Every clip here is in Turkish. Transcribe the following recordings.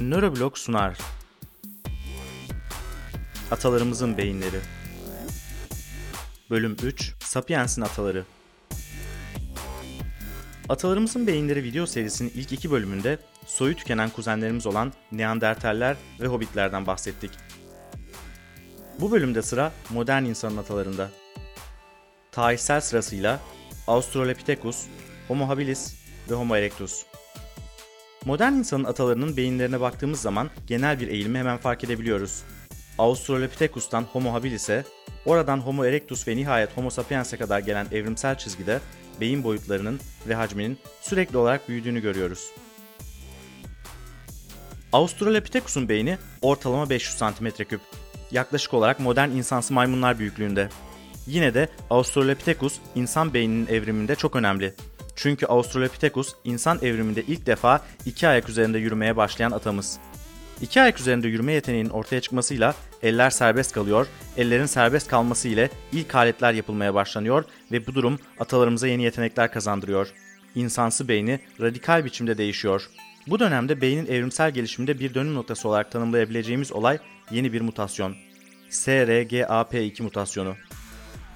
Nöroblog sunar. Atalarımızın beyinleri. Bölüm 3 Sapiens'in ataları. Atalarımızın beyinleri video serisinin ilk iki bölümünde soyu tükenen kuzenlerimiz olan Neandertaller ve Hobbitlerden bahsettik. Bu bölümde sıra modern insanın atalarında. Tarihsel sırasıyla Australopithecus, Homo habilis ve Homo erectus. Modern insanın atalarının beyinlerine baktığımız zaman genel bir eğilimi hemen fark edebiliyoruz. Australopithecus'tan Homo habilis'e, oradan Homo erectus ve nihayet Homo sapiens'e kadar gelen evrimsel çizgide beyin boyutlarının ve hacminin sürekli olarak büyüdüğünü görüyoruz. Australopithecus'un beyni ortalama 500 cm3. Yaklaşık olarak modern insansı maymunlar büyüklüğünde. Yine de Australopithecus insan beyninin evriminde çok önemli. Çünkü Australopithecus insan evriminde ilk defa iki ayak üzerinde yürümeye başlayan atamız. İki ayak üzerinde yürüme yeteneğinin ortaya çıkmasıyla eller serbest kalıyor, ellerin serbest kalması ile ilk aletler yapılmaya başlanıyor ve bu durum atalarımıza yeni yetenekler kazandırıyor. İnsansı beyni radikal biçimde değişiyor. Bu dönemde beynin evrimsel gelişiminde bir dönüm noktası olarak tanımlayabileceğimiz olay yeni bir mutasyon. SRGAP2 mutasyonu.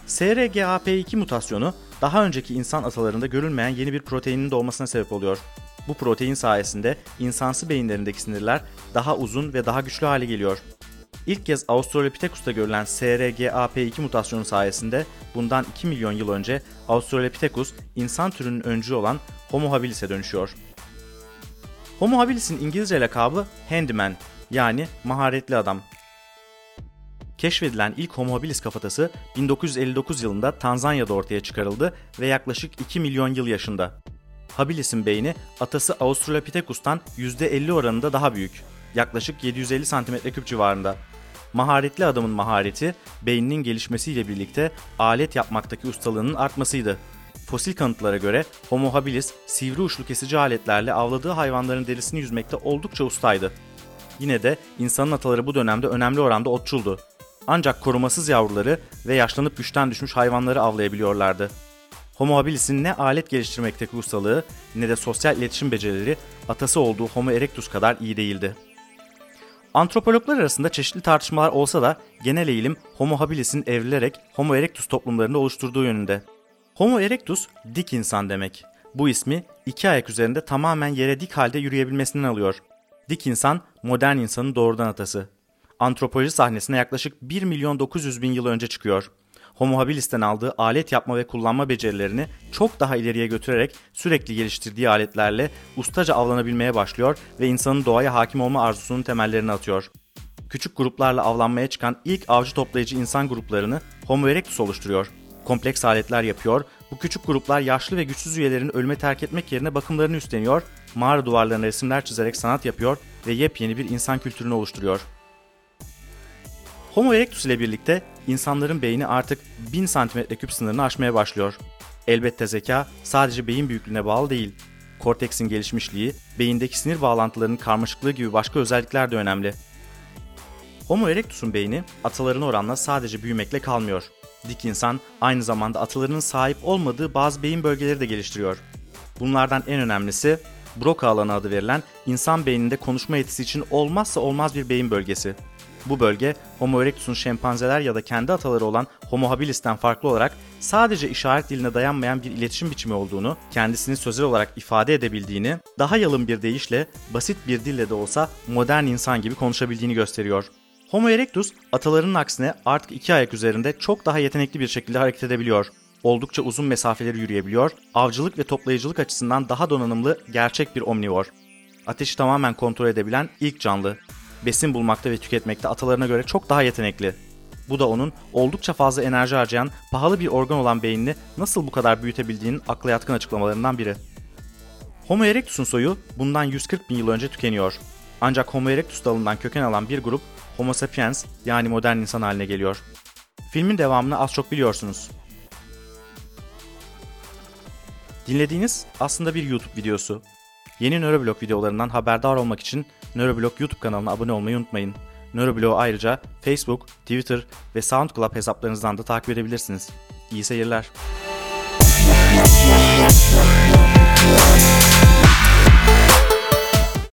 SRGAP2 mutasyonu daha önceki insan atalarında görülmeyen yeni bir proteinin doğmasına sebep oluyor. Bu protein sayesinde insansı beyinlerindeki sinirler daha uzun ve daha güçlü hale geliyor. İlk kez Australopithecus'ta görülen SRGAP2 mutasyonu sayesinde bundan 2 milyon yıl önce Australopithecus insan türünün öncü olan Homo habilis'e dönüşüyor. Homo habilis'in İngilizce lakabı Handyman yani maharetli adam. Keşfedilen ilk Homo habilis kafatası 1959 yılında Tanzanya'da ortaya çıkarıldı ve yaklaşık 2 milyon yıl yaşında. Habilis'in beyni atası Australopithecus'tan %50 oranında daha büyük. Yaklaşık 750 cm3 civarında. Maharetli adamın mahareti, beyninin gelişmesiyle birlikte alet yapmaktaki ustalığının artmasıydı. Fosil kanıtlara göre Homo habilis sivri uçlu kesici aletlerle avladığı hayvanların derisini yüzmekte oldukça ustaydı. Yine de insanın ataları bu dönemde önemli oranda otçuldu. Ancak korumasız yavruları ve yaşlanıp güçten düşmüş hayvanları avlayabiliyorlardı. Homo habilis'in ne alet geliştirmekteki ustalığı ne de sosyal iletişim becerileri atası olduğu Homo erectus kadar iyi değildi. Antropologlar arasında çeşitli tartışmalar olsa da genel eğilim Homo habilis'in evrilerek Homo erectus toplumlarını oluşturduğu yönünde. Homo erectus dik insan demek. Bu ismi iki ayak üzerinde tamamen yere dik halde yürüyebilmesinden alıyor. Dik insan modern insanın doğrudan atası. Antropoloji sahnesine yaklaşık 1 milyon 900 bin yıl önce çıkıyor. Homo habilis'ten aldığı alet yapma ve kullanma becerilerini çok daha ileriye götürerek sürekli geliştirdiği aletlerle ustaca avlanabilmeye başlıyor ve insanın doğaya hakim olma arzusunun temellerini atıyor. Küçük gruplarla avlanmaya çıkan ilk avcı toplayıcı insan gruplarını Homo erectus oluşturuyor. Kompleks aletler yapıyor, bu küçük gruplar yaşlı ve güçsüz üyelerin ölüme terk etmek yerine bakımlarını üstleniyor, mağara duvarlarına resimler çizerek sanat yapıyor ve yepyeni bir insan kültürünü oluşturuyor. Homo erectus ile birlikte insanların beyni artık 1000 cm3 sınırını aşmaya başlıyor. Elbette zeka sadece beyin büyüklüğüne bağlı değil. Korteksin gelişmişliği, beyindeki sinir bağlantılarının karmaşıklığı gibi başka özellikler de önemli. Homo erectus'un beyni atalarına oranla sadece büyümekle kalmıyor. Dik insan aynı zamanda atalarının sahip olmadığı bazı beyin bölgeleri de geliştiriyor. Bunlardan en önemlisi Broca alanı adı verilen insan beyninde konuşma yetisi için olmazsa olmaz bir beyin bölgesi. Bu bölge Homo erectus'un şempanzeler ya da kendi ataları olan Homo habilis'ten farklı olarak sadece işaret diline dayanmayan bir iletişim biçimi olduğunu, kendisini sözel olarak ifade edebildiğini, daha yalın bir deyişle basit bir dille de olsa modern insan gibi konuşabildiğini gösteriyor. Homo erectus atalarının aksine artık iki ayak üzerinde çok daha yetenekli bir şekilde hareket edebiliyor. Oldukça uzun mesafeleri yürüyebiliyor, avcılık ve toplayıcılık açısından daha donanımlı gerçek bir omnivor. Ateşi tamamen kontrol edebilen ilk canlı besin bulmakta ve tüketmekte atalarına göre çok daha yetenekli. Bu da onun oldukça fazla enerji harcayan pahalı bir organ olan beynini nasıl bu kadar büyütebildiğinin akla yatkın açıklamalarından biri. Homo erectus'un soyu bundan 140 bin yıl önce tükeniyor. Ancak Homo erectus dalından köken alan bir grup Homo sapiens yani modern insan haline geliyor. Filmin devamını az çok biliyorsunuz. Dinlediğiniz aslında bir YouTube videosu. Yeni Nöroblog videolarından haberdar olmak için Nöroblog YouTube kanalına abone olmayı unutmayın. Nöroblog'u ayrıca Facebook, Twitter ve SoundCloud hesaplarınızdan da takip edebilirsiniz. İyi seyirler.